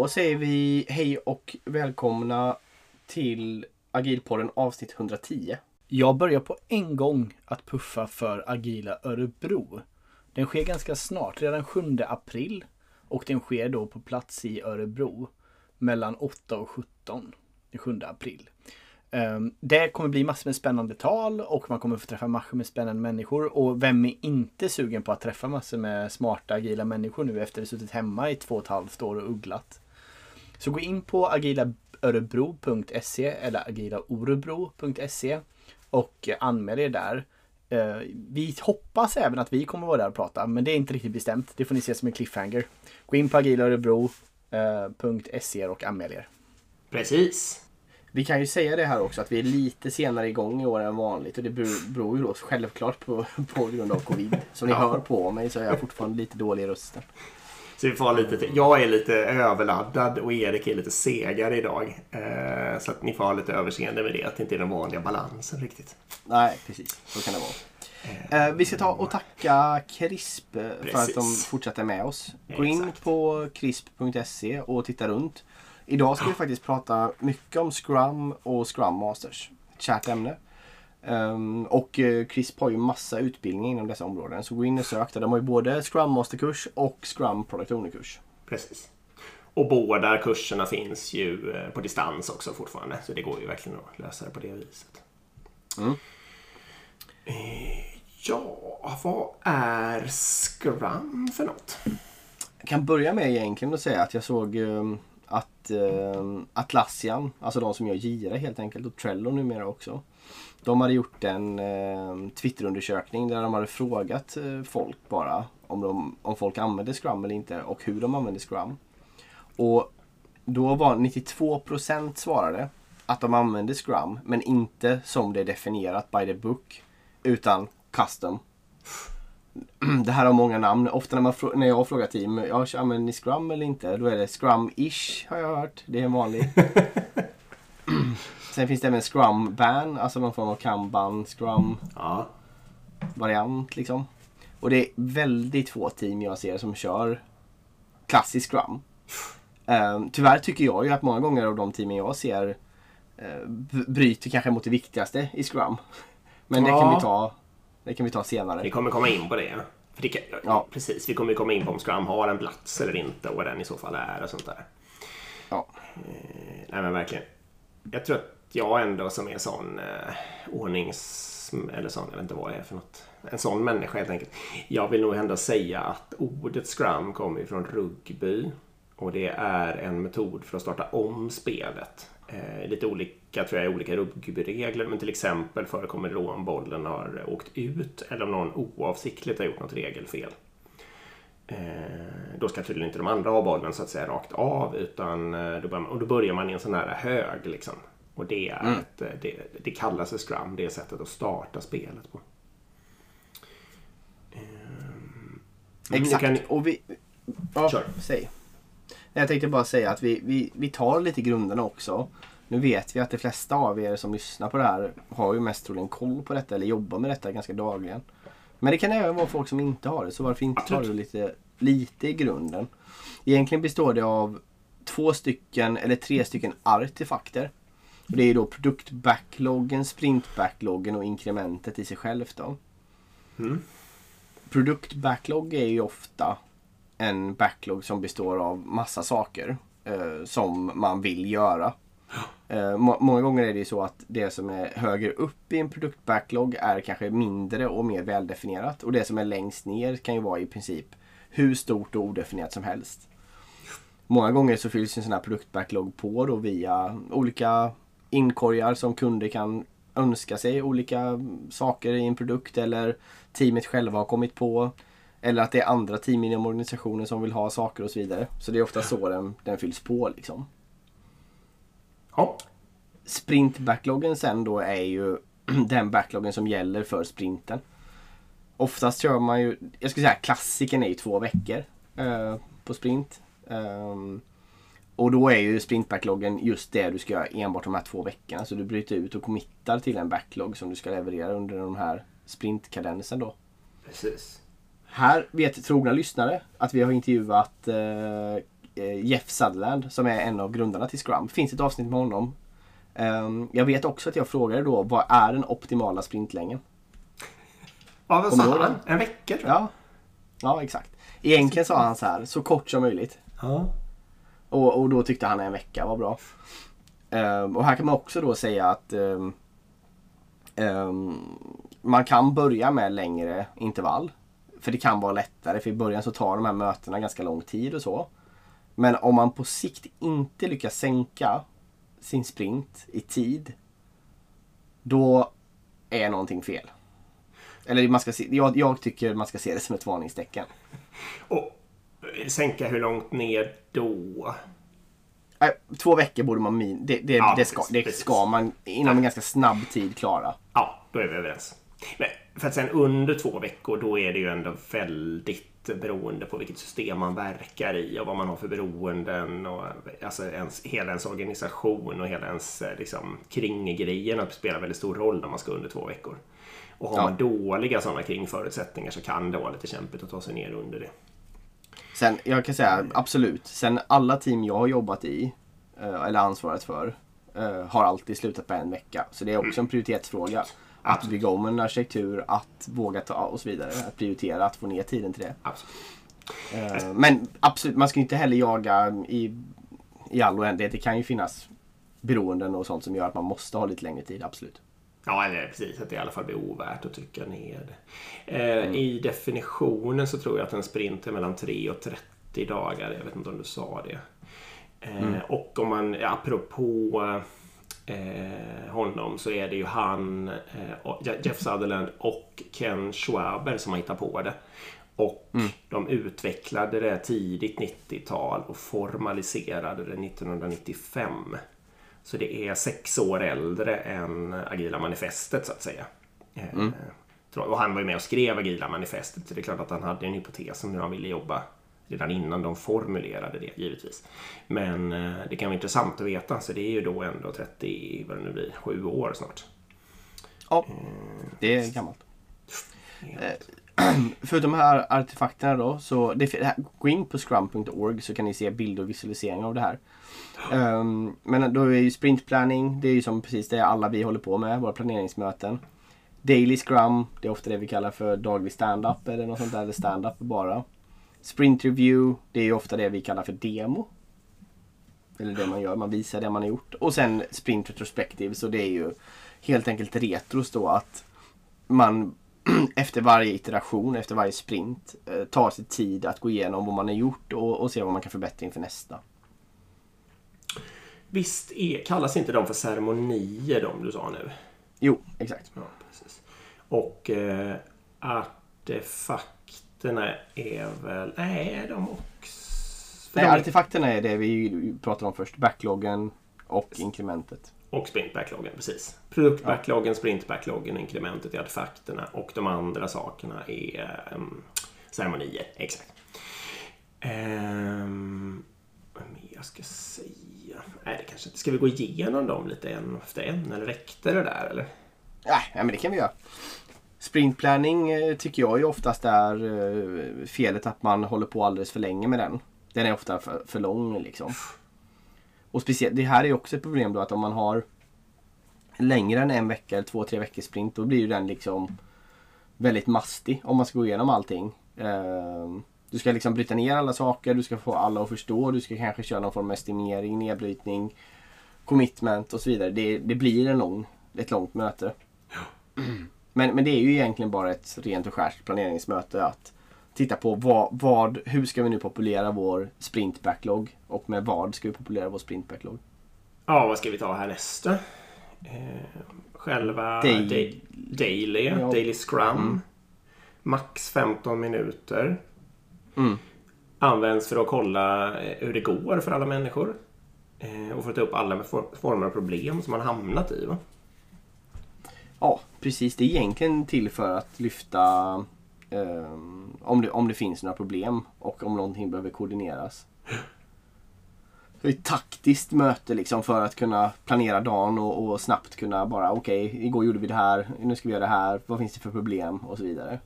Då säger vi hej och välkomna till Agilpodden avsnitt 110. Jag börjar på en gång att puffa för Agila Örebro. Den sker ganska snart, redan 7 april. Och den sker då på plats i Örebro mellan 8 och 17 den 7 april. Ehm, det kommer bli massor med spännande tal och man kommer få träffa massor med spännande människor. Och vem är inte sugen på att träffa massor med smarta agila människor nu efter att ha suttit hemma i två och ett halvt år och ugglat? Så gå in på agilaörebro.se eller agilaorebro.se och anmäl er där. Uh, vi hoppas även att vi kommer vara där och prata, men det är inte riktigt bestämt. Det får ni se som en cliffhanger. Gå in på agilaörebro.se och anmäl er. Precis. Vi kan ju säga det här också att vi är lite senare igång i år än vanligt och det beror ju då självklart på, på grund av covid. Som ni ja. hör på mig så är jag fortfarande lite dålig i rösten. Så vi får lite till. Jag är lite överladdad och Erik är lite segare idag. Eh, så att ni får ha lite överseende med det. Att det inte är den vanliga balansen riktigt. Nej, precis. Så kan det vara. Eh, vi ska ta och tacka CRISP Precis. för att de fortsätter med oss. Gå in Exakt. på crisp.se och titta runt. Idag ska vi faktiskt prata mycket om Scrum och Scrum Masters. Ett kärt ämne. Um, och uh, CRISP har ju massa utbildning inom dessa områden. Så gå in och sök där. De har ju både Scrum Master-kurs och Scrum Product Owner-kurs. Precis. Och båda kurserna finns ju uh, på distans också fortfarande. Så det går ju verkligen att lösa det på det viset. Mm. Uh, ja, vad är Scrum för något? Jag kan börja med egentligen att säga att jag såg um, att eh, Atlassian, alltså de som gör Gira helt enkelt och Trello numera också. De hade gjort en eh, Twitterundersökning där de hade frågat eh, folk bara om, de, om folk använde Scrum eller inte och hur de använde Scrum. Och då var 92% svarade att de använde Scrum men inte som det är definierat by the book utan custom. det här har många namn. Ofta när, man, när jag frågar team, ja, använder ni Scrum eller inte? Då är det Scrum-ish har jag hört. Det är en vanlig. Sen finns det även Scrum Ban, alltså någon form av Kanban, Scrum ja. variant liksom. Och det är väldigt få team jag ser som kör klassisk Scrum. Uh, tyvärr tycker jag ju att många gånger av de teamen jag ser uh, bryter kanske mot det viktigaste i Scrum. Men ja. det kan vi ta det kan vi ta senare. Vi kommer komma in på det. För det kan, ja. Precis, vi kommer komma in på om Scrum har en plats eller inte och vad den i så fall är och sånt där. Ja. Eh, nej men verkligen. Jag tror att jag ändå som är sån eh, ordnings... Eller sån, jag vet inte vad jag är för något. En sån människa helt enkelt. Jag vill nog ändå säga att ordet Scrum kommer från rugby. Och det är en metod för att starta om spelet. Eh, lite olika, tror jag, olika rugbyregler. Men till exempel förekommer det då om bollen har åkt ut eller om någon oavsiktligt har gjort något regelfel. Eh, då ska tydligen inte de andra ha bollen så att säga rakt av utan eh, då börjar man, och då börjar man i en sån här hög liksom. Och det, är mm. ett, eh, det, det kallas för scrum, det är sättet att starta spelet på. Eh, Exakt. Kan... Och vi... Ja, Kör. säg. Jag tänkte bara säga att vi, vi, vi tar lite grunderna också. Nu vet vi att de flesta av er som lyssnar på det här har ju mest troligen koll på detta eller jobbar med detta ganska dagligen. Men det kan även vara folk som inte har det, så varför inte ta det lite, lite i grunden? Egentligen består det av två stycken eller tre stycken artefakter. Och det är då produktbackloggen, sprintbackloggen och inkrementet i sig självt. Då. Mm. Produktbacklog är ju ofta en backlog som består av massa saker eh, som man vill göra. Eh, må många gånger är det ju så att det som är högre upp i en produktbacklog är kanske mindre och mer väldefinierat. Och det som är längst ner kan ju vara i princip hur stort och odefinierat som helst. Många gånger så fylls en sån här produktbacklog på då via olika inkorgar som kunder kan önska sig olika saker i en produkt eller teamet själva har kommit på. Eller att det är andra team inom organisationen som vill ha saker och så vidare. Så det är ofta så den, den fylls på liksom. Ja. Sprintbackloggen sen då är ju den backloggen som gäller för sprinten. Oftast kör man ju, jag skulle säga klassiken är ju två veckor eh, på sprint. Um, och då är ju sprintbackloggen just det du ska göra enbart de här två veckorna. Så du bryter ut och committar till en backlog som du ska leverera under de här sprintkadensen då. Precis. Här vet trogna lyssnare att vi har intervjuat eh, eh, Jeff Sutherland som är en av grundarna till Scrum. Det finns ett avsnitt med honom. Um, jag vet också att jag frågade då vad är den optimala sprintlängden? Ja, vad sa han? En vecka tror jag. Ja, ja exakt. Egentligen sa han så här, så kort som möjligt. Ja. Och, och då tyckte han en vecka var bra. Um, och här kan man också då säga att um, um, man kan börja med längre intervall. För det kan vara lättare, för i början så tar de här mötena ganska lång tid och så. Men om man på sikt inte lyckas sänka sin sprint i tid. Då är någonting fel. Eller man ska se, jag, jag tycker man ska se det som ett varningstecken. Och sänka hur långt ner då? Två veckor borde man min det, det, ja, det, ska, det ska man inom en ganska snabb tid klara. Ja, då är vi överens. Men för att sen under två veckor då är det ju ändå väldigt beroende på vilket system man verkar i och vad man har för beroenden och alltså ens, hela ens organisation och hela ens eh, liksom, kringgrejerna spelar väldigt stor roll när man ska under två veckor. Och har ja. man dåliga sådana kringförutsättningar så kan det vara lite kämpigt att ta sig ner under det. Sen, jag kan säga absolut. Sen alla team jag har jobbat i, eh, eller ansvarat för, eh, har alltid slutat på en vecka. Så det är också en prioritetsfråga. Att bygga om en arkitektur, att våga ta och så vidare. Att prioritera, att få ner tiden till det. Absolut. Eh, men absolut, man ska inte heller jaga i, i all oändlighet. Det kan ju finnas beroenden och sånt som gör att man måste ha lite längre tid, absolut. Ja, eller precis. Att det i alla fall blir ovärt att trycka ner det. Eh, mm. I definitionen så tror jag att en sprint är mellan 3 och 30 dagar. Jag vet inte om du sa det. Eh, mm. Och om man, apropå eh, honom så är det ju han, eh, Jeff Sutherland och Ken Schwaber som har hittat på det. Och mm. de utvecklade det tidigt 90-tal och formaliserade det 1995. Så det är sex år äldre än Agila manifestet så att säga. Eh, mm. Och han var ju med och skrev Agila manifestet så det är klart att han hade en hypotes om hur han ville jobba redan innan de formulerade det givetvis. Men eh, det kan vara intressant att veta så det är ju då ändå 30, vad det nu blir, 7 år snart. Ja, det är gammalt. Förutom de här artefakterna då, så det, gå in på scrum.org så kan ni se bilder och visualiseringar av det här. Um, men då är ju sprintplanning, det är ju som precis det alla vi håller på med, våra planeringsmöten. Daily scrum, det är ofta det vi kallar för daglig stand-up eller något sånt där, eller stand-up bara. Sprint review, det är ju ofta det vi kallar för demo. Eller det man gör, man visar det man har gjort. Och sen sprint retrospective, så det är ju helt enkelt retros då att man efter varje iteration, efter varje sprint eh, tar sig tid att gå igenom vad man har gjort och, och se vad man kan förbättra inför nästa. Visst är, kallas inte de för ceremonier de du sa nu? Jo, exakt. Ja, precis. Och eh, artefakterna är väl... Nej, de också... Nej, artefakterna är det vi pratade om först. Backloggen och inkrementet. Och sprintbackloggen, precis. Produktbackloggen, sprintbackloggen, inkrementet är artefakterna och de andra sakerna är um, ceremonier. Exakt. Um, vad mer jag ska säga? Nej, det kanske inte. Ska vi gå igenom dem lite en efter en? Eller räckte det där? Eller? Nej, men det kan vi göra. Sprintplanning eh, tycker jag ju oftast är eh, felet att man håller på alldeles för länge med den. Den är ofta för, för lång liksom. Och speciellt, det här är ju också ett problem då att om man har längre än en vecka eller två, tre veckors sprint då blir ju den liksom väldigt mastig om man ska gå igenom allting. Ehm, du ska liksom bryta ner alla saker, du ska få alla att förstå, du ska kanske köra någon form av estimering, nedbrytning, commitment och så vidare. Det, det blir en lång, ett långt möte. Men, men det är ju egentligen bara ett rent och skärt planeringsmöte att titta på vad, vad, hur ska vi nu populera vår sprint backlog och med vad ska vi populera vår sprint backlog. Ja, vad ska vi ta härnäst? Eh, själva Day... Day, Daily, ja. Daily Scrum. Mm. Max 15 minuter. Mm. Används för att kolla eh, hur det går för alla människor. Eh, och för att ta upp alla former av problem som man hamnat i. Va? Ja, precis. Det är egentligen till för att lyfta um, om, det, om det finns några problem och om någonting behöver koordineras. Det är ett taktiskt möte liksom för att kunna planera dagen och, och snabbt kunna bara okej, okay, igår gjorde vi det här, nu ska vi göra det här, vad finns det för problem och så vidare.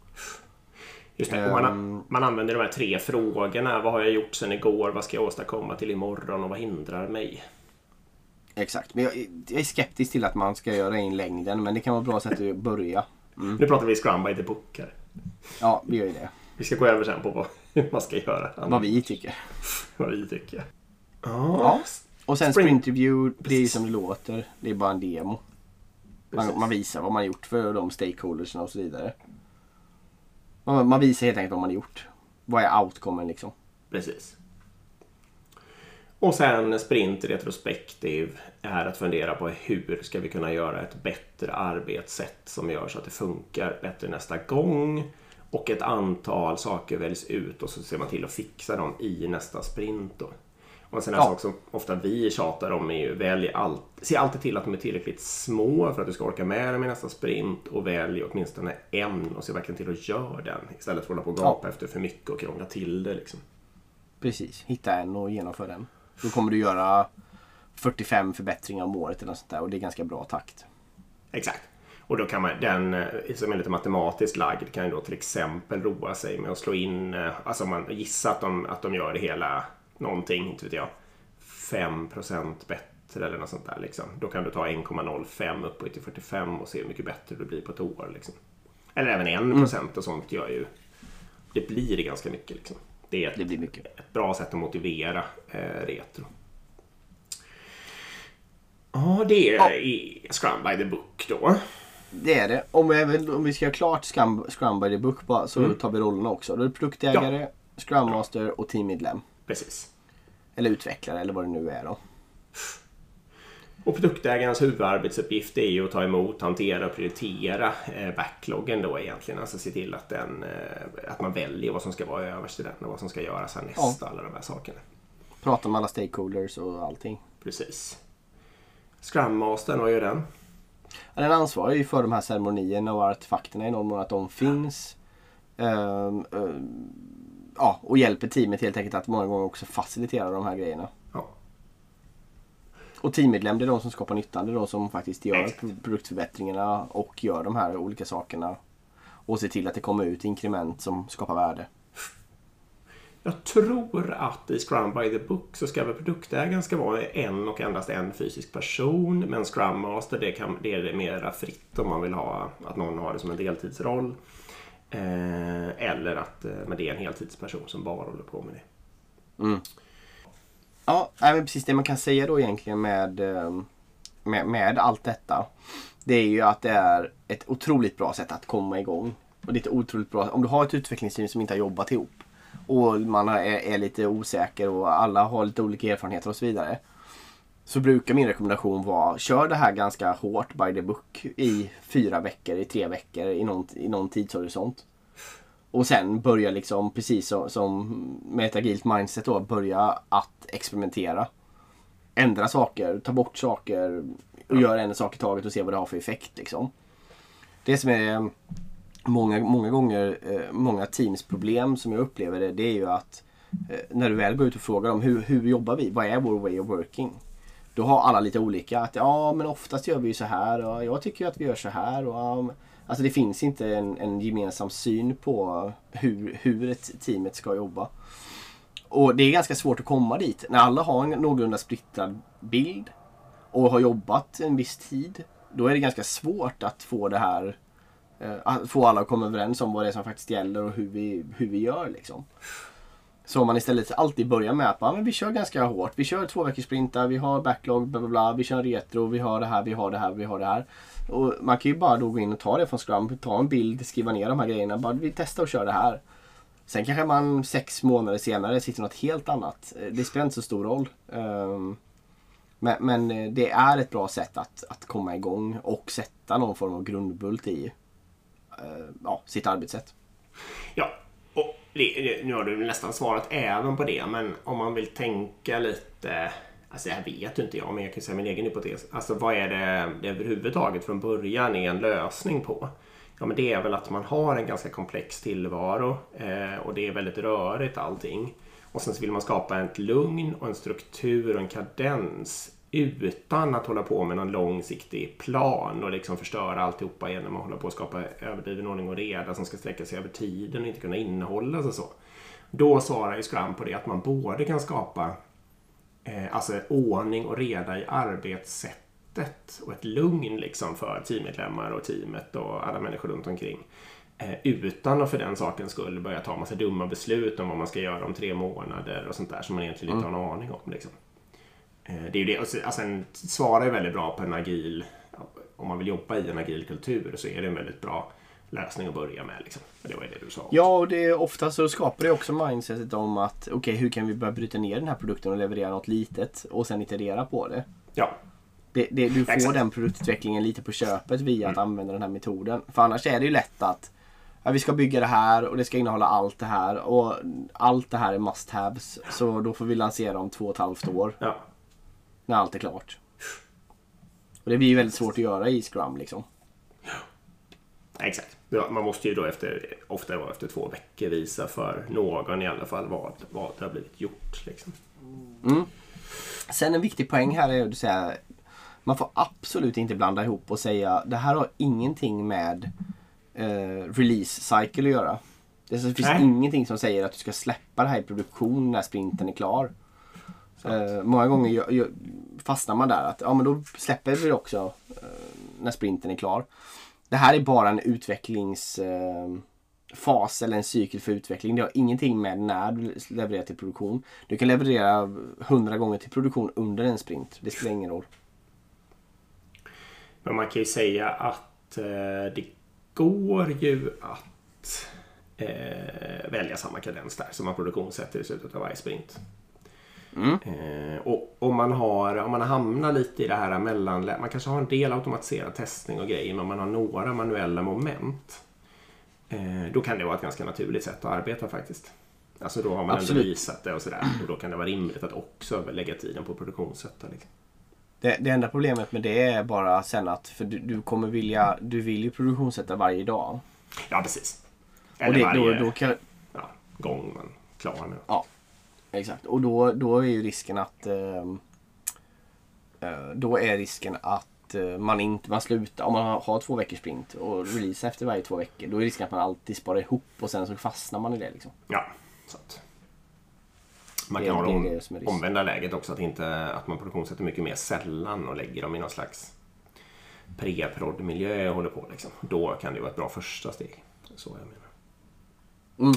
Just det. Man, ehm. man, använder de här tre frågorna. Vad har jag gjort sen igår? Vad ska jag åstadkomma till imorgon? Och vad hindrar mig? Exakt. Men jag, jag är skeptisk till att man ska göra in längden. Men det kan vara bra sätt att börja. Mm. Nu pratar vi Scrum by the book här. Ja, vi gör ju det. Vi ska gå över sen på vad man ska göra. Vad vi tycker. vad vi tycker. Oh. Ja. Och sen sprint, sprint review, det är som det låter. Det är bara en demo. Man, man, visar vad man gjort för de stakeholdersna och så vidare. Man, man visar helt enkelt vad man har gjort. Vad är outcomen liksom? Precis. Och sen sprint retrospektiv är att fundera på hur ska vi kunna göra ett bättre arbetssätt som gör så att det funkar bättre nästa gång. Och ett antal saker väljs ut och så ser man till att fixa dem i nästa sprint. Då. Och en sån här ja. sak som ofta vi tjatar om är ju välj allt, se alltid till att de är tillräckligt små för att du ska orka med dem i nästa sprint och välj åtminstone en och se verkligen till att göra den istället för att hålla på och gapa ja. efter för mycket och krångla till det. Liksom. Precis, hitta en och genomföra den. Då kommer du göra 45 förbättringar om året eller något sånt där och det är ganska bra takt. Exakt. Och då kan man, den eh, som är lite matematiskt lagd kan ju då till exempel roa sig med att slå in, eh, alltså om man gissar att de, att de gör det hela någonting, inte vet jag, 5% bättre eller något sånt där. Liksom. Då kan du ta 1,05 upp till 45 och se hur mycket bättre du blir på ett år. Liksom. Eller även 1 mm. och sånt gör ju... Det blir ganska mycket. Liksom. Det är ett, det blir mycket. ett bra sätt att motivera eh, retro. Ja, det är ja. Scrum by the Book då. Det är det. Om vi, om vi ska göra klart Scrum, Scrum by the Book bara, så mm. tar vi rollerna också. Då är det produktägare, ja. Scrum Master och teammedlem. Precis. Eller utvecklare eller vad det nu är då. Och produktägarens huvudarbetsuppgift är ju att ta emot, hantera och prioritera eh, backloggen då egentligen. Alltså se till att, den, eh, att man väljer vad som ska vara överst i den och vad som ska göras härnäst. Ja. Alla de här sakerna. Prata med alla stakeholders och allting. Precis. Scrum Mastern, vad gör den? den ansvarar ju för de här ceremonierna och artefakterna i någon mån att de finns. Um, um, ja, och hjälper teamet helt enkelt att många gånger också facilitera de här grejerna. Ja. Och teammedlem det är de som skapar nyttan. Det är de som faktiskt gör Exakt. produktförbättringarna och gör de här olika sakerna. Och ser till att det kommer ut inkrement som skapar värde. Jag tror att i Scrum by the Book så ska väl produktägaren ska vara en och endast en fysisk person. Men Scrum Master det, kan, det är mera fritt om man vill ha att någon har det som en deltidsroll. Eh, eller att eh, men det är en heltidsperson som bara håller på med det. Mm. Ja, precis det man kan säga då egentligen med, ehm, med, med allt detta. Det är ju att det är ett otroligt bra sätt att komma igång. Och det är ett otroligt bra, om du har ett utvecklingsteam som inte har jobbat ihop och man är, är lite osäker och alla har lite olika erfarenheter och så vidare. Så brukar min rekommendation vara kör det här ganska hårt by the book i fyra veckor, i tre veckor, i någon, i någon tidshorisont. Och sen börja liksom precis som, som med ett agilt mindset då, börja att experimentera. Ändra saker, ta bort saker och göra en sak i taget och se vad det har för effekt. Liksom. Det som är många, många gånger, eh, många teams problem som jag upplever det, det är ju att eh, när du väl går ut och frågar dem hur, hur jobbar vi? Vad är vår way of working? Då har alla lite olika. Att ja, men oftast gör vi ju så här och jag tycker att vi gör så här. Och, alltså det finns inte en, en gemensam syn på hur, hur ett teamet ska jobba. Och det är ganska svårt att komma dit. När alla har en någorlunda splittrad bild och har jobbat en viss tid. Då är det ganska svårt att få det här eh, att få alla att komma överens om vad det är som faktiskt gäller och hur vi, hur vi gör. Liksom. Så om man istället alltid börjar med att ja, men vi kör ganska hårt. Vi kör två veckors sprintar, vi har backlog, bla bla bla. Vi kör retro, vi har det här, vi har det här, vi har det här. Och man kan ju bara då gå in och ta det från Scrum, ta en bild, skriva ner de här grejerna. Bara vi testar och kör det här. Sen kanske man sex månader senare sitter något helt annat. Eh, det spelar inte så stor roll. Ehm, men, men, eh, det är ett bra sätt att, att komma igång och sätta någon form av grundbult i eh, ja, sitt arbetssätt. Ja, det, nu har du nästan svarat även på det, men om man vill tänka lite Alltså det här vet inte jag, men jag kan säga min egen hypotes. Alltså vad är det, det överhuvudtaget från början är en lösning på? Ja, men det är väl att man har en ganska komplex tillvaro eh, och det är väldigt rörigt allting. Och sen så vill man skapa ett lugn och en struktur och en kadens utan att hålla på med någon långsiktig plan och liksom förstöra alltihopa genom att hålla på att skapa överdriven ordning och reda som ska sträcka sig över tiden och inte kunna innehållas och så. Då svarar ju Scrum på det att man både kan skapa eh, alltså ordning och reda i arbetssättet och ett lugn liksom för teammedlemmar och teamet och alla människor runt omkring. Eh, utan att för den sakens skull börja ta massa dumma beslut om vad man ska göra om tre månader och sånt där som man egentligen inte mm. har en aning om. Liksom. Eh, det är ju det. Alltså, en svarar är väldigt bra på en agil, om man vill jobba i en agil kultur så är det en väldigt bra lösning att börja med. Liksom. Det var det du sa. Ja, och det är ofta så skapar det också mindsetet om att okej, okay, hur kan vi börja bryta ner den här produkten och leverera något litet och sen iterera på det. Ja. Det, det, du får Exakt. den produktutvecklingen lite på köpet via att mm. använda den här metoden. För annars är det ju lätt att ja, vi ska bygga det här och det ska innehålla allt det här och allt det här är must haves. Så då får vi lansera om två och ett halvt år. Ja. När allt är klart. Och det blir ju väldigt svårt att göra i Scrum liksom. Exakt. Man måste ju då efter, ofta då efter två veckor visa för någon i alla fall vad, vad det har blivit gjort. Liksom. Mm. Sen en viktig poäng här är att säga man får absolut inte blanda ihop och säga det här har ingenting med eh, release cycle att göra. Det finns Nej. ingenting som säger att du ska släppa det här i produktion när sprinten är klar. Eh, många gånger gör, gör, fastnar man där att ja, men då släpper vi det också eh, när sprinten är klar. Det här är bara en utvecklingsfas eller en cykel för utveckling. Det har ingenting med när du levererar till produktion. Du kan leverera hundra gånger till produktion under en sprint. Det spelar ingen roll. Men man kan ju säga att eh, det går ju att eh, välja samma kadens där som man produktionssätter i slutet av varje sprint. Mm. Eh, och om man, har, om man hamnar lite i det här mellan... Man kanske har en del automatiserad testning och grejer men man har några manuella moment. Eh, då kan det vara ett ganska naturligt sätt att arbeta faktiskt. Alltså då har man Absolut. ändå visat det och sådär. Och då kan det vara rimligt att också lägga tiden på produktionssätta. Liksom. Det, det, enda problemet med det är bara sen att för du, du kommer vilja, du vill ju produktionssätta varje dag. Ja precis. Eller och det, varje då, då kan... ja, gång man klarar nu. Ja, exakt. Och då, då är ju risken att ehm, eh, då är risken att eh, man inte man slutar, om man har, två veckors sprint och release efter varje två veckor. Då är risken att man alltid sparar ihop och sen så fastnar man i det. Liksom. Ja, så att man det, kan ha det, det, omvända läget också. Att, inte, att man produktionssätter mycket mer sällan och lägger dem i någon slags pre-prod-miljö och håller på. Liksom. Då kan det vara ett bra första steg. Så jag menar. Mm.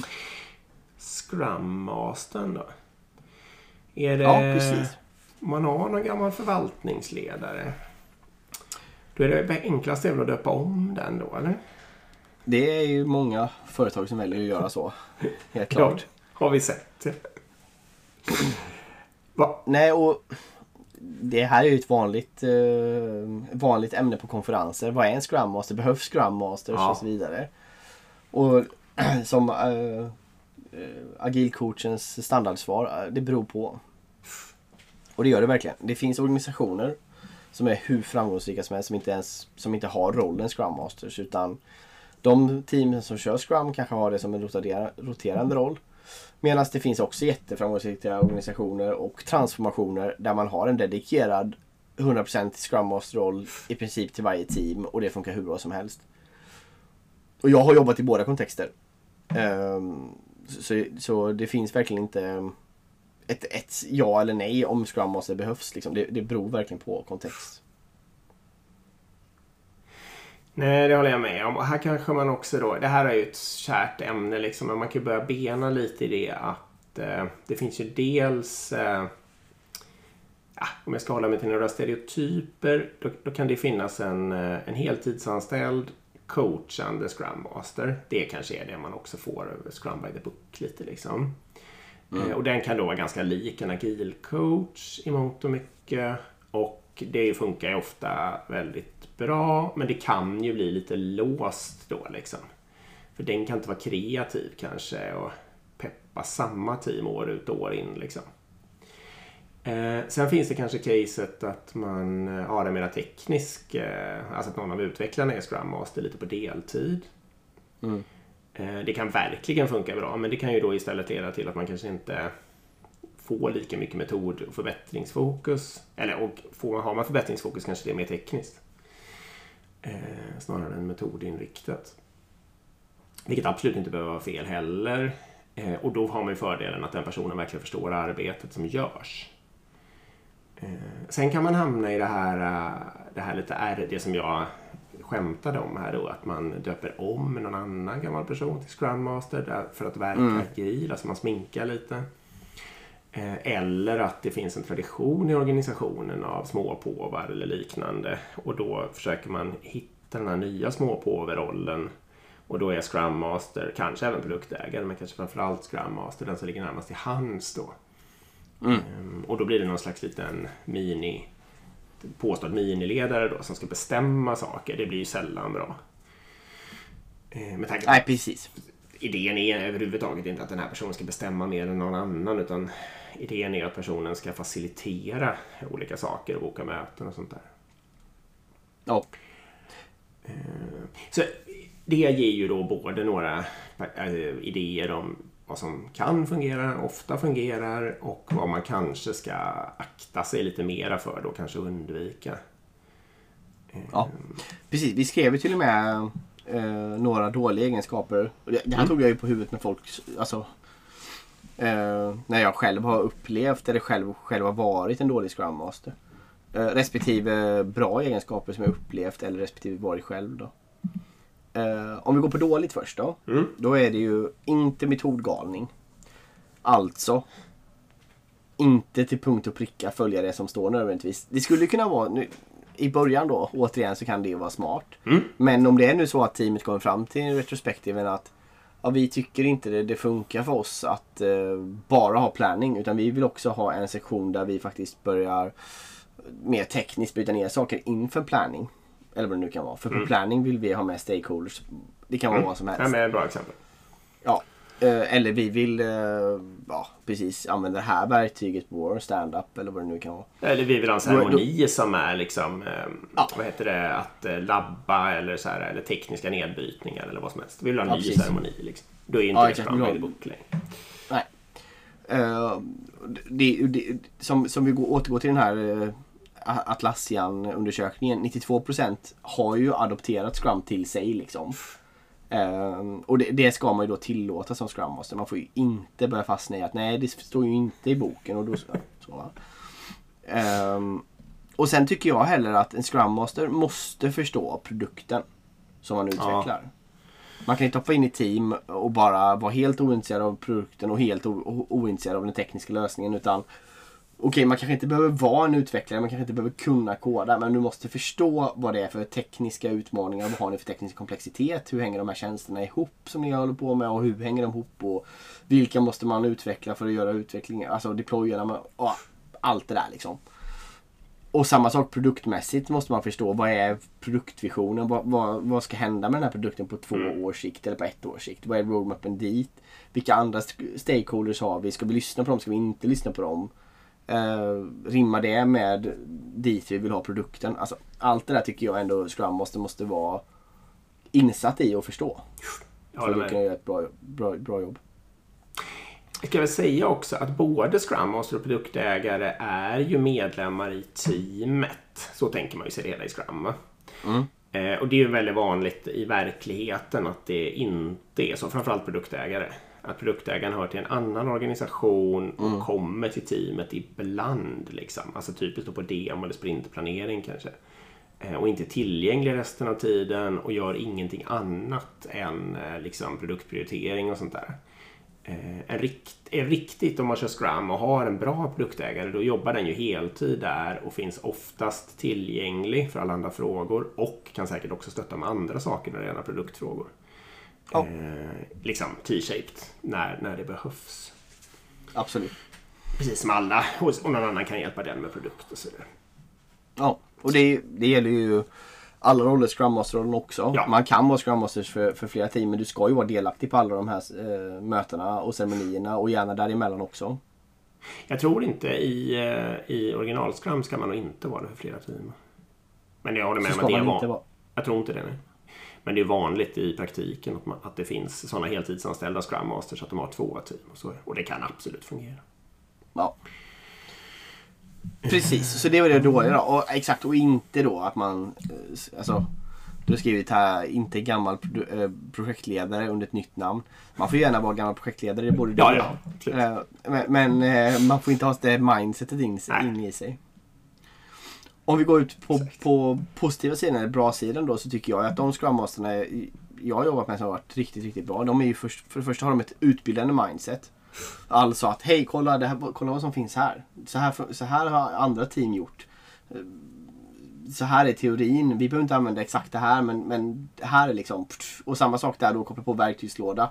Scrum Mastern då? Är det... Ja, precis. man har någon gammal förvaltningsledare. Då är det enklast att döpa om den då, eller? Det är ju många företag som väljer att göra så. Helt klart. Ja, har vi sett. Va? Nej, och det här är ju ett vanligt, eh, vanligt ämne på konferenser. Vad är en Scrum Master? Behövs Scrum Masters? Ja. Och så vidare. Och som eh, eh, agilcoachens standardsvar, eh, det beror på. Och det gör det verkligen. Det finns organisationer som är hur framgångsrika som helst som inte, ens, som inte har rollen Scrum Masters. Utan de team som kör Scrum kanske har det som en roterande roll. Medan det finns också jätteframgångsrika organisationer och transformationer där man har en dedikerad 100% Scrum Master-roll i princip till varje team och det funkar hur bra som helst. Och jag har jobbat i båda kontexter. Um, så, så det finns verkligen inte ett, ett ja eller nej om Scrum Master behövs. Liksom. Det, det beror verkligen på kontext. Nej, det håller jag med om. Och här kanske man också då, det här är ju ett kärt ämne liksom, men man kan börja bena lite i det att eh, det finns ju dels eh, ja, om jag ska hålla mig till några stereotyper, då, då kan det finnas en, eh, en heltidsanställd coachande Scrum Master. Det kanske är det man också får över Scrum by the Book lite liksom. Mm. Eh, och den kan då vara ganska lik en agil coach i mångt och mycket. Och det funkar ju ofta väldigt bra, men det kan ju bli lite låst då liksom. För den kan inte vara kreativ kanske och peppa samma team år ut och år in liksom. Eh, sen finns det kanske caset att man eh, har en mera teknisk, eh, alltså att någon av utvecklarna är Scrum Master lite på deltid. Mm. Eh, det kan verkligen funka bra, men det kan ju då istället leda till att man kanske inte får lika mycket metod och förbättringsfokus. Eller och får, har man förbättringsfokus kanske det är mer tekniskt. Eh, snarare än metodinriktat. Vilket absolut inte behöver vara fel heller. Eh, och då har man ju fördelen att den personen verkligen förstår arbetet som görs. Eh, sen kan man hamna i det här, eh, det här lite är det som jag skämtade om här då, att man döper om någon annan gammal person till Scrum Master för att verka mm. agil, alltså man sminkar lite. Eh, eller att det finns en tradition i organisationen av småpåvar eller liknande och då försöker man hitta den här nya småpåverollen och då är Scrum Master, kanske även produktägare, men kanske framförallt Scrum Master, den som ligger närmast till hands då. Mm. Ehm, och då blir det någon slags liten mini påstådd miniledare då som ska bestämma saker. Det blir ju sällan bra. Ehm, med tanke på Nej, precis. Idén är överhuvudtaget inte att den här personen ska bestämma mer än någon annan utan idén är att personen ska facilitera olika saker och boka möten och sånt där. Ja. Ehm, så det ger ju då både några eh, idéer om vad som kan fungera, ofta fungerar och vad man kanske ska akta sig lite mera för då, kanske undvika. Ja, precis. Vi skrev ju till och med eh, några dåliga egenskaper. Det, här mm. tog jag ju på huvudet med folk. Alltså, eh, när jag själv har upplevt eller själv, själv har varit en dålig Scrum Master. Eh, respektive bra egenskaper som jag upplevt eller respektive varit själv. då. Eh, om vi går på dåligt först då. Mm. Då är det ju inte metodgalning. Alltså inte till punkt och pricka följa det som står nödvändigtvis. Det skulle kunna vara, nu, i början då, återigen så kan det vara smart. Mm. Men om det är nu så att teamet kommer fram till retrospektiven att ja, vi tycker inte det, det funkar för oss att eh, bara ha planning utan vi vill också ha en sektion där vi faktiskt börjar mer tekniskt bryta ner saker inför planning. Eller vad det nu kan vara. För på mm. planning vill vi ha med stakeholders. Det kan vara mm. vad som helst. Det är ett bra exempel. Ja. Eh, eller vi vill eh, ja, precis använda det här verktyget på vår stand-up eller vad det nu kan vara. Eller vi vill ha en ceremoni som är liksom, eh, ja. vad heter det, att labba eller, så här, eller tekniska nedbrytningar eller vad som helst. Vi vill ha en ja, ny precis. ceremoni. Liksom. Då är inte ja, det Scrum by book längre. Nej. Uh, det, det, som, som vi går, återgår till den här Atlassian-undersökningen, 92% har ju adopterat Scrum till sig. liksom. Um, och det, det, ska man ju då tillåta som Scrum Master. Man får ju inte börja fastna i att nej, det står ju inte i boken. Och, då, så, um, och sen tycker jag heller att en Scrum Master måste förstå produkten som man utvecklar. Ja. Man kan inte hoppa in i team och bara vara helt ointresserad av produkten och helt ointresserad av den tekniska lösningen. Utan Okej, man kanske inte behöver vara en utvecklare, man kanske inte behöver kunna koda, men du måste förstå vad det är för tekniska utmaningar. Vad har ni för teknisk komplexitet? Hur hänger de här tjänsterna ihop som ni håller på med och hur hänger de ihop? Och vilka måste man utveckla för att göra utveckling, alltså deployerna och allt det där liksom. Och samma sak produktmässigt måste man förstå. Vad är produktvisionen? Vad, vad, vad ska hända med den här produkten på två mm. års sikt eller på ett års sikt? Vad är roadmappen dit? Vilka andra stakeholders har vi? Ska vi lyssna på dem? Ska vi inte lyssna på dem? Eh, rimmar det med dit vi vill ha produkten? Alltså, allt det där tycker jag ändå Scrum måste, måste vara insatt i och förstå. för att kunna göra ett bra, bra, bra jobb. Jag kan väl säga också att både Scrum Master och produktägare är ju medlemmar i teamet. Så tänker man ju sig det hela i Scrum. Mm. Eh, och det är ju väldigt vanligt i verkligheten att det inte är så, framförallt produktägare att produktägaren hör till en annan organisation och mm. kommer till teamet ibland. Liksom. Alltså typiskt då på demo eller sprintplanering kanske. Eh, och inte tillgänglig resten av tiden och gör ingenting annat än eh, liksom, produktprioritering och sånt där. Eh, en rikt, är riktigt om man kör Scrum och har en bra produktägare då jobbar den ju heltid där och finns oftast tillgänglig för alla andra frågor och kan säkert också stötta med andra saker när det gäller produktfrågor. Ja. Eh, liksom T-shaped när, när det behövs. Absolut. Precis som alla och, någon annan kan hjälpa den med produkt och sådär. Ja, och det, det gäller ju alla roller, Scrum Master-rollen också. Ja. Man kan vara Scrum Masters för, för flera team men du ska ju vara delaktig på alla de här eh, mötena och ceremonierna och gärna däremellan också. Jag tror inte i, eh, i original Scrum ska man nog inte vara det för flera team. Men jag håller med om att det är van. Jag tror inte det. Nej. Men det är vanligt i praktiken att, man, att det finns sådana heltidsanställda Scrum Masters att de har två team. Och, så, och det kan absolut fungera. Ja. Precis, så det var det dåliga då. Och, exakt, och inte då att man... Eh, alltså, du har skrivit här, inte gammal eh, projektledare under ett nytt namn. Man får gärna vara gammal projektledare, det borde du ja, ja, eh, Men, men man får inte ha det mindsetet in, in i sig. Om vi går ut på, på positiva sidan, eller bra sidan då, så tycker jag att de Scrum Masterna jag har jobbat med som har varit riktigt, riktigt bra. De är ju först, för det första har de ett utbildande mindset. Alltså att hej, kolla, det här, kolla vad som finns här. Så, här. så här har andra team gjort. Så här är teorin. Vi behöver inte använda exakt det här men, men det här är liksom... Och samma sak där då, koppla på verktygslåda.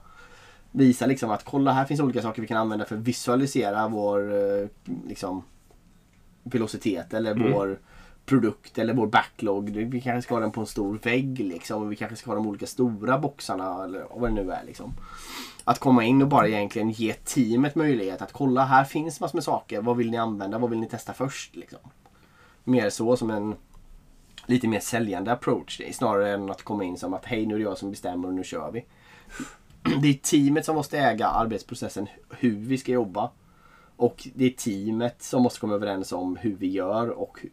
Visa liksom att kolla här finns olika saker vi kan använda för att visualisera vår eh, liksom, velocitet eller mm. vår produkt eller vår backlog. Vi kanske ska ha den på en stor vägg liksom. Vi kanske ska ha de olika stora boxarna eller vad det nu är liksom. Att komma in och bara egentligen ge teamet möjlighet att kolla här finns massor med saker. Vad vill ni använda? Vad vill ni testa först? Liksom. Mer så som en lite mer säljande approach snarare än att komma in som att hej nu är det jag som bestämmer och nu kör vi. Det är teamet som måste äga arbetsprocessen hur vi ska jobba. Och det är teamet som måste komma överens om hur vi gör och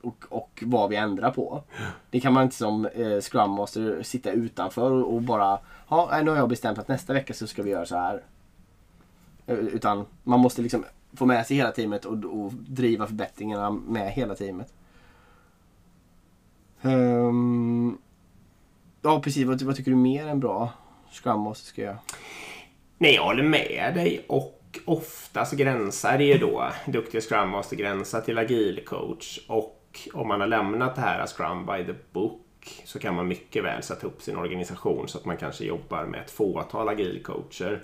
och, och vad vi ändrar på. Det kan man inte som eh, Scrum Master sitta utanför och, och bara Ja, nu har jag bestämt att nästa vecka så ska vi göra så här. Eh, utan man måste liksom få med sig hela teamet och, och driva förbättringarna med hela teamet. Um, ja precis, vad, vad, tycker du mer än bra Scrum Master ska göra? Nej, jag håller med dig och ofta så gränsar det ju då duktiga Scrum Master gränsar till agil coach och om man har lämnat det här Scrum by the book så kan man mycket väl sätta upp sin organisation så att man kanske jobbar med ett fåtal agilcoacher.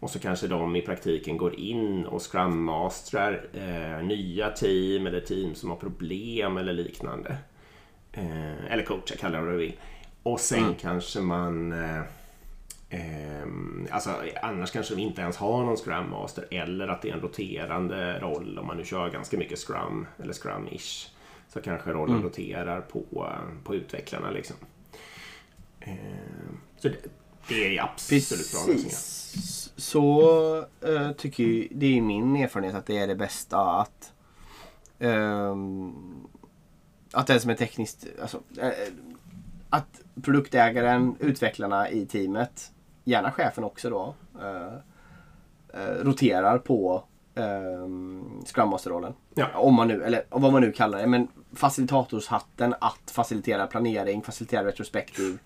Och så kanske de i praktiken går in och scrummastrar eh, nya team eller team som har problem eller liknande. Eh, eller coacher, kalla det vad du vill. Och sen mm. kanske man eh, Eh, alltså, annars kanske vi inte ens har någon Scrum Master eller att det är en roterande roll om man nu kör ganska mycket Scrum eller Scrum-ish så kanske rollen mm. roterar på, på utvecklarna. Liksom. Eh, så det, det är absolut Precis. bra lösningar. Så äh, tycker jag, det är min erfarenhet att det är det bästa att äh, att den som är tekniskt, alltså, äh, att produktägaren, utvecklarna i teamet, gärna chefen också då, roterar på um, Scrum Master-rollen. Ja. Om man nu, eller vad man nu kallar det. Men facilitatorshatten att facilitera planering, facilitera retrospektiv.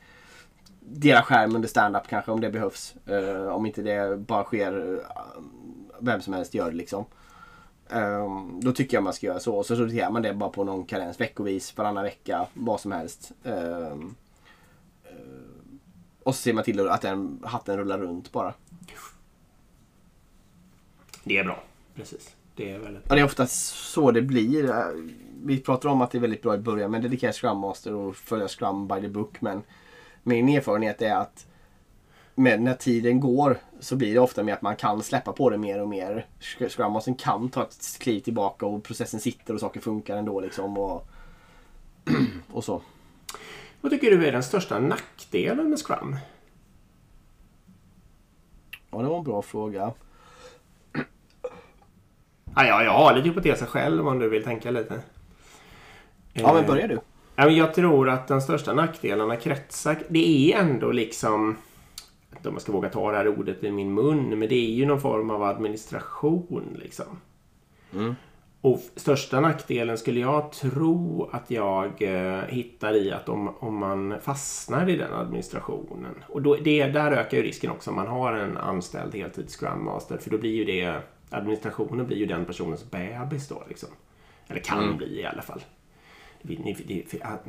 Dela skärm under stand-up kanske om det behövs. Uh, om inte det bara sker, uh, vem som helst gör det liksom. Um, då tycker jag man ska göra så. Och så roterar man det bara på någon karens veckovis, varannan vecka, vad som helst. Um, och så ser man till att den hatten rullar runt bara. Det är bra. Precis. Det är väldigt Ja, det är oftast så det blir. Vi pratar om att det är väldigt bra i början med dedikera Scrum Master och följa Scrum by the book. Men min erfarenhet är att med, när tiden går så blir det ofta med att man kan släppa på det mer och mer. Scrum Master kan ta ett kliv tillbaka och processen sitter och saker funkar ändå. Liksom och, och så. Vad tycker du är den största nackdelen med Scrum? Ja, det var en bra fråga. Ja, ja, jag har lite hypoteser själv om du vill tänka lite. Ja, men börjar du. Jag tror att den största nackdelarna kretsar... Det är ändå liksom... Om man ska våga ta det här ordet i min mun, men det är ju någon form av administration liksom. Mm. Och största nackdelen skulle jag tro att jag eh, hittar i att om, om man fastnar i den administrationen. Och då, det, där ökar ju risken också om man har en anställd heltids Scrum Master. För då blir ju det administrationen blir ju den personens bebis då. Liksom. Eller kan mm. bli i alla fall. Ni,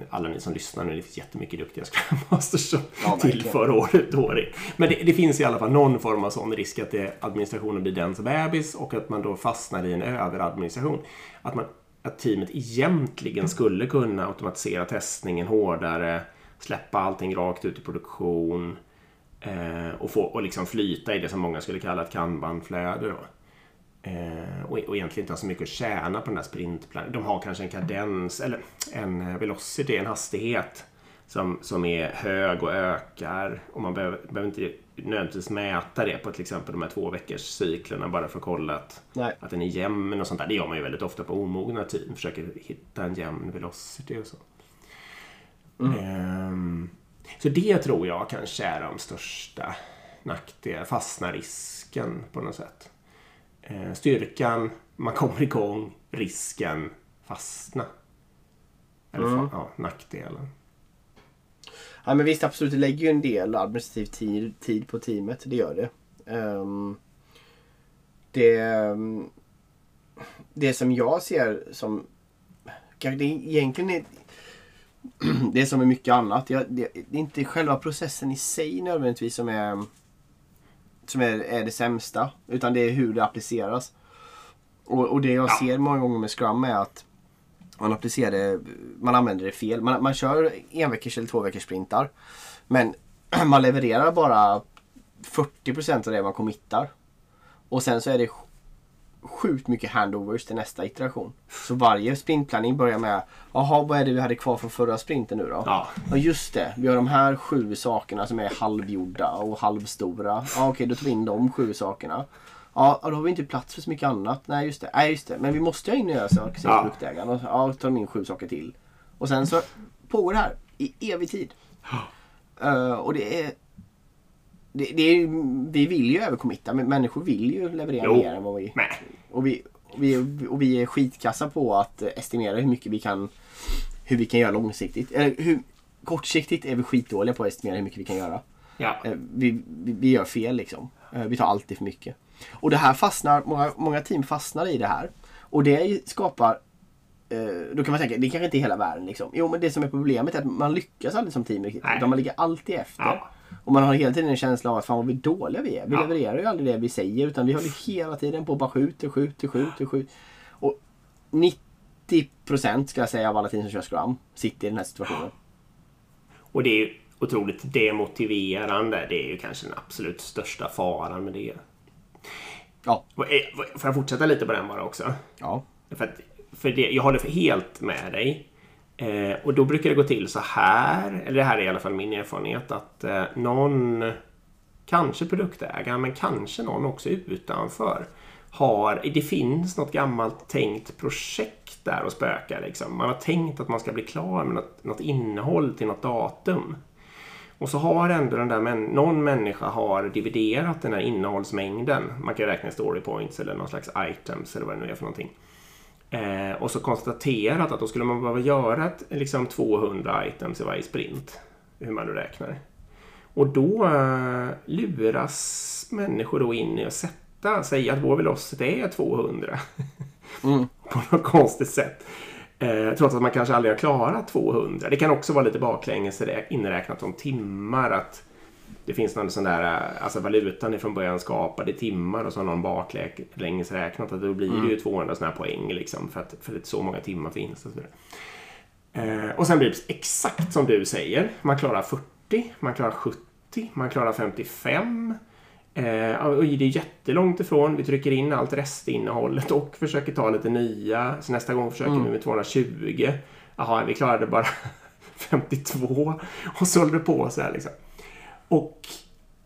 alla ni som lyssnar nu, det finns jättemycket duktiga Scrum Masters som ja, tillför året år in. Men det, det, finns i alla fall någon form av sån risk att det, administrationen blir dens bebis och att man då fastnar i en överadministration. Att, man, att teamet egentligen skulle kunna automatisera testningen hårdare, släppa allting rakt ut i produktion eh, och, få, och liksom flyta i det som många skulle kalla ett kanbanflöde. Då. Eh, och, och egentligen inte har så mycket att tjäna på den här sprintplanen. De har kanske en kadens eller en velocity, en hastighet som, som är hög och ökar. Och man behöver, behöver inte nödvändigtvis mäta det på till exempel de här två veckors cyklerna bara för att kolla att, att den är jämn och sånt där. Det gör man ju väldigt ofta på omogna team. Försöker hitta en jämn velocity och så. Mm. Um, så det tror jag kanske är de största nackdelarna, fastna risken på något sätt. Uh, styrkan, man kommer igång, risken, fastna. Eller mm. ja, nackdelen. Ja men visst absolut, det lägger ju en del administrativ tid, tid på teamet. Det gör det. Um, det, det som jag ser som... Det är egentligen är, det är som med mycket annat. Det är inte själva processen i sig nödvändigtvis som är som är, är det sämsta. Utan det är hur det appliceras. Och, och det jag ja. ser många gånger med Scrum är att man applicerar det, man använder det fel. Man, man kör en veckors eller två veckors sprintar. Men man levererar bara 40% av det man committar. Och sen så är det sjukt mycket handovers till nästa iteration. Så varje sprintplanning börjar med Jaha, vad är det vi hade kvar från förra sprinten nu då? Ja. ja just det, vi har de här sju sakerna som är halvgjorda och halvstora. Ja, okej, då tar vi in de sju sakerna. Ja, då har vi inte plats för så mycket annat. Nej, just det. Nej, just det. Men vi måste ha in nya saker, säger ja. produktägaren. Och ja, tar de in sju saker till. Och sen så pågår det här i evig tid. Uh, och det är... Det, det är vi vill ju överkommitta, men människor vill ju leverera jo. mer än vad vi... Nej. Och vi, och, vi, och vi är skitkassa på att estimera hur mycket vi kan... Hur vi kan göra långsiktigt. Eller hur, kortsiktigt är vi skitdåliga på att estimera hur mycket vi kan göra. Ja. Uh, vi, vi, vi, gör fel liksom. Uh, vi tar alltid för mycket. Och det här fastnar, många, många team fastnar i det här. Och det skapar eh, då kan man tänka, det kanske inte är hela världen liksom. Jo men det som är problemet är att man lyckas aldrig som team riktigt. Utan man ligger alltid efter. Ja. Och man har hela tiden en känsla av att fan vad vi dåliga vi är. Vi ja. levererar ju aldrig det vi säger utan vi håller hela tiden på och bara skjuter, skjuter, skjuter, skjuter. Och 90% ska jag säga av alla team som kör Scrum sitter i den här situationen. Och det är ju otroligt demotiverande. Det är ju kanske den absolut största faran med det. Ja. Får jag fortsätta lite på den bara också? Ja. För, att, för det, jag håller helt med dig. Eh, och då brukar det gå till så här, eller det här är i alla fall min erfarenhet, att eh, någon, kanske produktägaren, men kanske någon också utanför, har, det finns något gammalt tänkt projekt där och spökar. Liksom. Man har tänkt att man ska bli klar med något, något innehåll till något datum. Och så har ändå den där män någon människa har dividerat den här innehållsmängden. Man kan räkna story points eller någon slags items eller vad det nu är för någonting. Eh, och så konstaterat att då skulle man behöva göra ett, liksom 200 items i varje sprint. Hur man nu räknar. Och då eh, luras människor då in i att sätta, säga att vår velocity är 200. Mm. På något konstigt sätt. Eh, trots att man kanske aldrig har klarat 200. Det kan också vara lite baklänges inräknat om timmar. Att det finns någon sån där, eh, alltså valutan är från början skapad i timmar och så har någon baklänges räknat att då blir det ju mm. 200 sådana här poäng liksom för att, för att så många timmar finns. Och, så eh, och sen blir det exakt som du säger. Man klarar 40, man klarar 70, man klarar 55. Eh, och det är jättelångt ifrån. Vi trycker in allt restinnehållet och försöker ta lite nya. Så nästa gång försöker mm. vi med 220. Jaha, vi klarade bara 52. Och så håller det på så här liksom. Och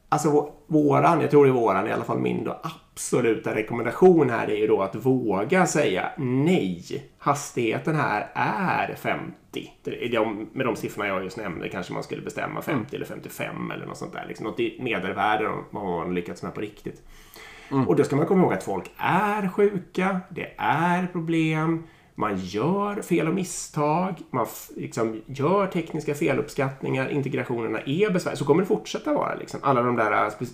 alltså våran, jag tror det är våran, i alla fall min då, absoluta rekommendation här är ju då att våga säga nej. Hastigheten här är 50. med de siffrorna jag just nämnde kanske man skulle bestämma 50 mm. eller 55 eller något sånt där. Liksom något medelvärde vad man lyckats med på riktigt. Mm. Och då ska man komma ihåg att folk är sjuka, det är problem, man gör fel och misstag, man liksom gör tekniska feluppskattningar, integrationerna är besvärliga. Så kommer det fortsätta vara. Liksom. Alla de där spe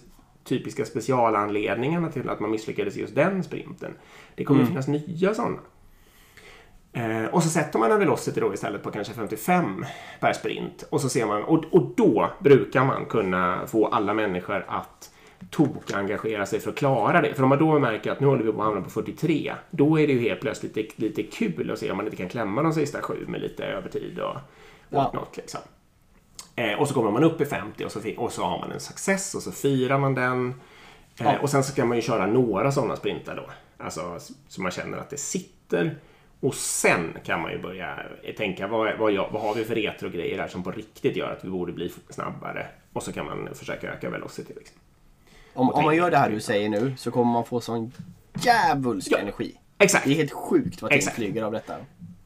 typiska specialanledningarna till att man misslyckades just den sprinten. Det kommer mm. finnas nya sådana. Eh, och så sätter man en velocity då istället på kanske 55 per sprint. Och, så ser man, och, och då brukar man kunna få alla människor att tok-engagera sig för att klara det. För om man då märker att nu håller vi på att hamna på 43, då är det ju helt plötsligt lite, lite kul att se om man inte kan klämma de sista sju med lite övertid och whatnot. Ja. Liksom. Eh, och så kommer man upp i 50 och så, och så har man en success och så firar man den. Eh, ja. Och sen så kan man ju köra några sådana sprintar då. Alltså så man känner att det sitter. Och sen kan man ju börja tänka vad, vad, vad har vi för retrogrejer här som på riktigt gör att vi borde bli snabbare. Och så kan man försöka öka velocity. Liksom. Om, om man gör det här du säger nu så kommer man få sån djävulsk ja, energi. Exakt. Det är helt sjukt vad ting flyger av detta.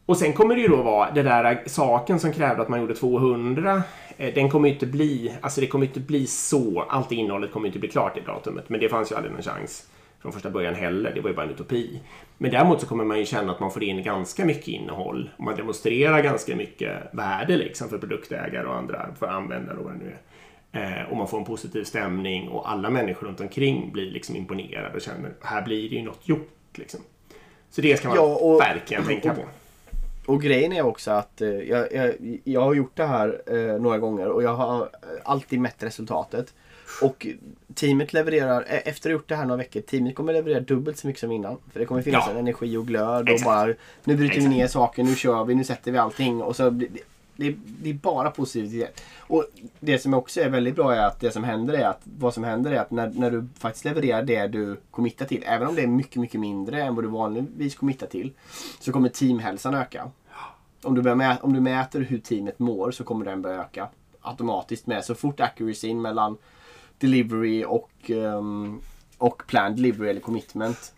Och sen kommer det ju då vara det där saken som krävde att man gjorde 200. Eh, den kommer ju inte bli, alltså det kommer inte bli så, allt innehållet kommer inte bli klart i datumet. Men det fanns ju aldrig någon chans från första början heller. Det var ju bara en utopi. Men däremot så kommer man ju känna att man får in ganska mycket innehåll. Man demonstrerar ganska mycket värde liksom för produktägare och andra, för användare och vad det nu är. Eh, och man får en positiv stämning och alla människor runt omkring blir liksom imponerade och känner här blir det ju något gjort. Liksom. Så det ska man ja, och, verkligen tänka på. Och grejen är också att eh, jag, jag, jag har gjort det här eh, några gånger och jag har alltid mätt resultatet. Och teamet levererar, e- efter att ha gjort det här några veckor, teamet kommer leverera dubbelt så mycket som innan. För det kommer finnas ja. en energi och glöd och bara nu bryter Exakt. vi ner saker, nu kör vi, nu sätter vi allting. Och så det, det är bara positivitet. Och det som också är väldigt bra är att det som händer är att vad som händer är att när, när du faktiskt levererar det du committar till, även om det är mycket, mycket mindre än vad du vanligtvis committar till, så kommer teamhälsan öka. Om du, börjar om du mäter hur teamet mår så kommer den börja öka automatiskt med. Så fort accuracyn mellan delivery och, um, och planned delivery eller commitment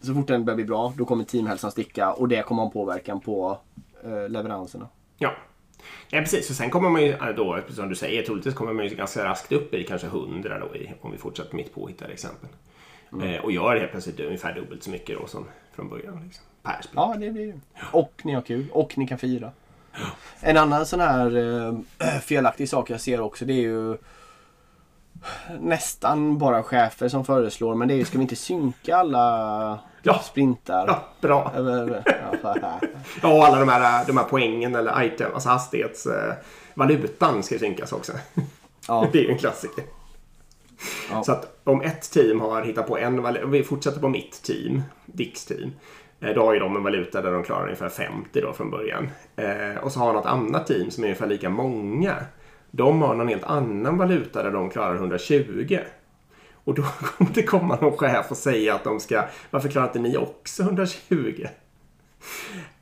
så fort den börjar bli bra, då kommer teamhälsan sticka och det kommer ha en påverkan på uh, leveranserna. Ja, Ja, precis. Och sen kommer man ju då, som du säger, troligtvis kommer man ju ganska raskt upp i kanske 100 då, i, om vi fortsätter mitt påhittade exempel. Mm. Eh, och gör helt plötsligt ungefär dubbelt så mycket då som från början. Liksom, per. Ja, det blir det. Och ni har kul. Och ni kan fira. Ja. En annan sån här äh, felaktig sak jag ser också det är ju nästan bara chefer som föreslår men det är ju, ska vi inte synka alla ja. sprintar? Ja, bra. ja, och alla de här, de här poängen eller item, alltså hastighetsvalutan eh, ska synkas också. Ja. det är ju en klassiker. Ja. Så att om ett team har hittat på en valuta, vi fortsätter på mitt team, Dicks team. Eh, då har ju de en valuta där de klarar ungefär 50 då från början. Eh, och så har något annat team som är ungefär lika många de har någon helt annan valuta där de klarar 120. Och då kommer det komma någon chef och säga att de ska, varför klarar inte ni också 120?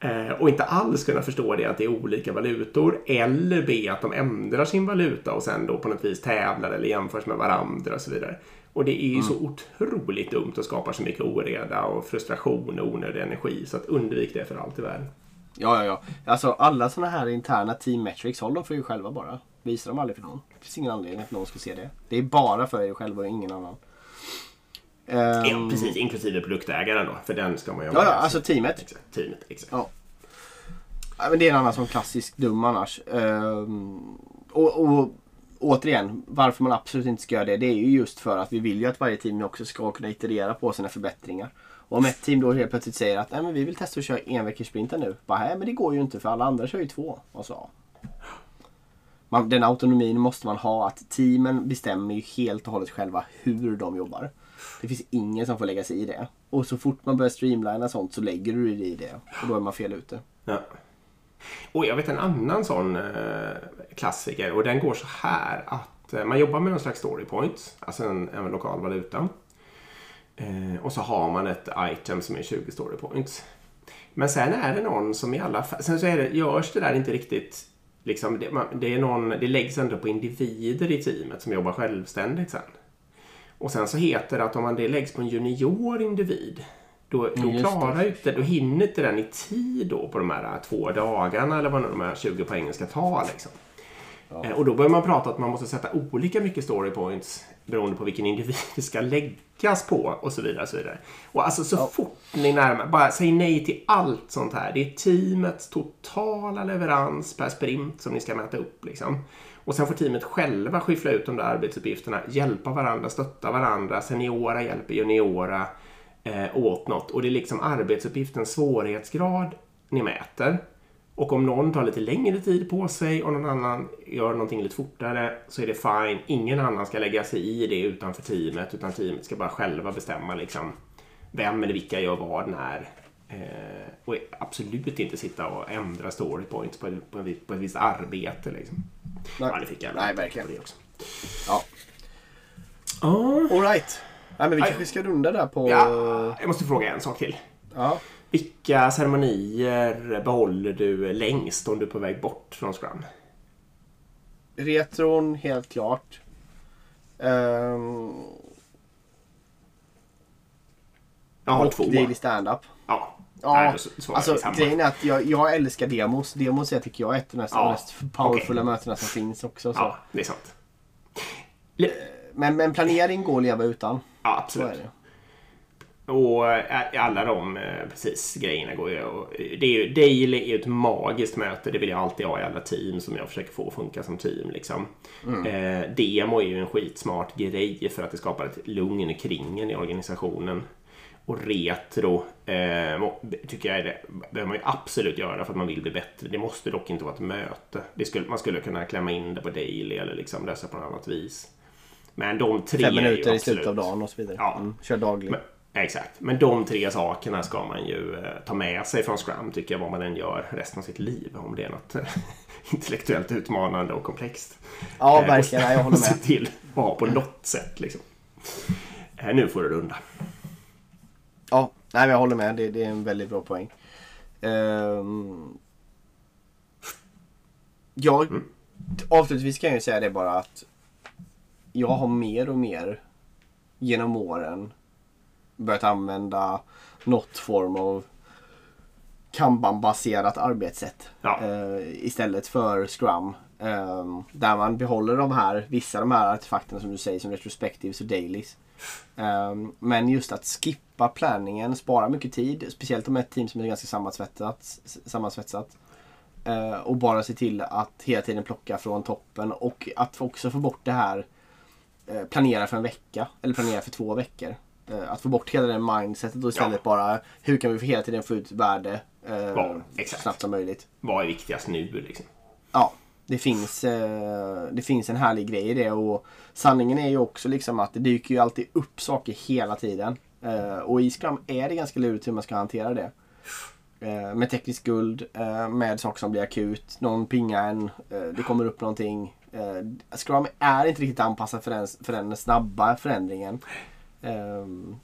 Eh, och inte alls kunna förstå det att det är olika valutor eller be att de ändrar sin valuta och sen då på något vis tävlar eller jämförs med varandra och så vidare. Och det är ju mm. så otroligt dumt och skapar så mycket oreda och frustration och onödig energi så att undvik det för allt i världen. Ja, ja, ja. Alltså alla sådana här interna team metrics, håll dem för er själva bara. Visa dem aldrig för någon. Det finns ingen anledning att någon ska se det. Det är bara för er själva och ingen annan. Um, ja, precis. Inklusive produktägaren då. För den ska man ju ha Ja, ja alltså teamet. Exakt, teamet, exakt. Ja. ja. men det är en annan som klassisk dum annars. Um, och, och återigen, varför man absolut inte ska göra det. Det är ju just för att vi vill ju att varje team också ska kunna iterera på sina förbättringar. Och om ett team då helt plötsligt säger att Nej, men vi vill testa att köra en veckors nu. Bara, men det går ju inte för alla andra kör ju två. Och så. Man, den autonomin måste man ha. Att teamen bestämmer ju helt och hållet själva hur de jobbar. Det finns ingen som får lägga sig i det. Och så fort man börjar streamlina sånt så lägger du dig i det. Och då är man fel ute. Ja. Och jag vet en annan sån eh, klassiker och den går så här att eh, man jobbar med någon slags story point, alltså en, en lokal valuta. Eh, och så har man ett item som är 20 story points. Men sen är det någon som i alla fall, sen så är det, görs det där inte riktigt Liksom, det, det, är någon, det läggs ändå på individer i teamet som jobbar självständigt sen. Och sen så heter det att om man det läggs på en junior individ då, då klarar inte, då hinner inte den i tid då på de här två dagarna eller vad de här 20 poängen ska ta. Liksom. Ja. Eh, och då börjar man prata att man måste sätta olika mycket story points beroende på vilken individ det ska läggas på och så vidare. Och, så vidare. och alltså så ja. fort ni närmar bara säg nej till allt sånt här. Det är teamets totala leverans per sprint som ni ska mäta upp. Liksom. Och sen får teamet själva skyffla ut de där arbetsuppgifterna, hjälpa varandra, stötta varandra, seniora hjälper juniora eh, åt något. Och det är liksom arbetsuppgiftens svårighetsgrad ni mäter. Och om någon tar lite längre tid på sig och någon annan gör någonting lite fortare så är det fine. Ingen annan ska lägga sig i det utanför teamet utan teamet ska bara själva bestämma liksom vem eller vilka gör vad när. Eh, och absolut inte sitta och ändra story points på, på, på ett visst arbete. Liksom. Nej, ja, det fick jag Nej verkligen. det också. Ja. Oh. Alright. Nej, men vi kanske ska runda där på... Ja, jag måste fråga en sak till. Ja. Vilka ceremonier behåller du längst om du är på väg bort från Scrum? Retron, helt klart. Um... Jag har och två. Daily Stand-Up. Ja. Ja, Nej, alltså grejen är att jag, jag älskar demos. Demos är, tycker jag är ett av de ja, mest powerfulla okay. mötena som finns också. Så. Ja, det är sant. Eh, men, men planering går att leva utan. Ja, absolut. Och eh, alla de eh, precis, grejerna går ju det är ju, Daily är ju ett magiskt möte. Det vill jag alltid ha i alla team som jag försöker få att funka som team. Liksom. Mm. Eh, demo är ju en skitsmart grej för att det skapar ett lugn kring en i organisationen. Och retro eh, tycker jag är det behöver man ju absolut göra för att man vill bli bättre. Det måste dock inte vara ett möte. Det skulle, man skulle kunna klämma in det på daily eller liksom lösa på något annat vis. Men de tre Fem minuter i slutet av dagen och så vidare. Ja. Mm, kör daglig. Exakt. Men de tre sakerna ska man ju eh, ta med sig från Scrum tycker jag vad man än gör resten av sitt liv. Om det är något intellektuellt utmanande och komplext. Ja, eh, verkligen. jag håller med. Se till att ha på något sätt liksom. Eh, nu får du runda. Ja, nej, jag håller med. Det, det är en väldigt bra poäng. Um, jag, mm. Avslutningsvis kan jag ju säga det bara att jag har mer och mer genom åren börjat använda något form av Kanban-baserat arbetssätt ja. uh, istället för Scrum. Um, där man behåller de här, vissa av de här artefakterna som du säger som retrospectives och dailies. Um, men just att skippa planningen sparar mycket tid. Speciellt om ett team som är ganska sammansvetsat. sammansvetsat. Uh, och bara se till att hela tiden plocka från toppen och att också få bort det här uh, planera för en vecka eller planera för två veckor. Uh, att få bort hela det mindsetet och istället ja. bara hur kan vi hela tiden få ut värde ja, så snabbt som möjligt. Vad är viktigast nu liksom? Ja, det finns, eh, det finns en härlig grej i det och sanningen är ju också liksom att det dyker ju alltid upp saker hela tiden. Eh, och i Scrum är det ganska lurigt hur man ska hantera det. Eh, med teknisk guld, eh, med saker som blir akut, någon pingar en, eh, det kommer upp någonting. Eh, Scrum är inte riktigt anpassat för den, för den snabba förändringen.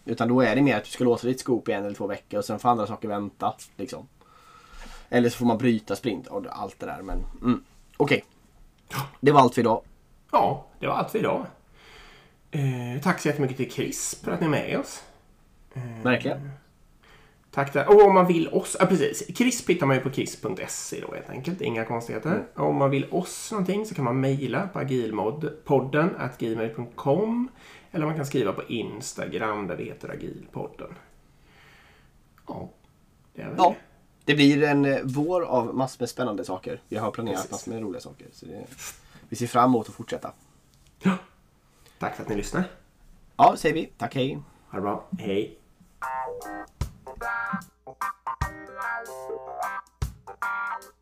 Utan då är det mer att du ska låsa ditt scoop i en eller två veckor och sen får andra saker vänta. Liksom. Eller så får man bryta sprint och allt det där. Men, mm. Okej. Okay. Det var allt för idag. Ja, det var allt för idag. Eh, tack så jättemycket till Chris för att ni är med oss. Eh, Verkligen. Tack där. Och om man vill oss, ja precis. Crisp hittar man ju på crisp.se då helt enkelt. Inga konstigheter. Mm. Om man vill oss någonting så kan man mejla på agilpodden gmail.com eller man kan skriva på Instagram där det heter Agilpodden. Ja, det är väl ja. det. Det blir en eh, vår av massor med spännande saker. Vi har planerat Precis. massor med roliga saker. Så det, vi ser fram emot att fortsätta. Ja. Tack för att ni lyssnar. Ja, säger vi. Tack, hej. Ha det bra. Hej. Thank you.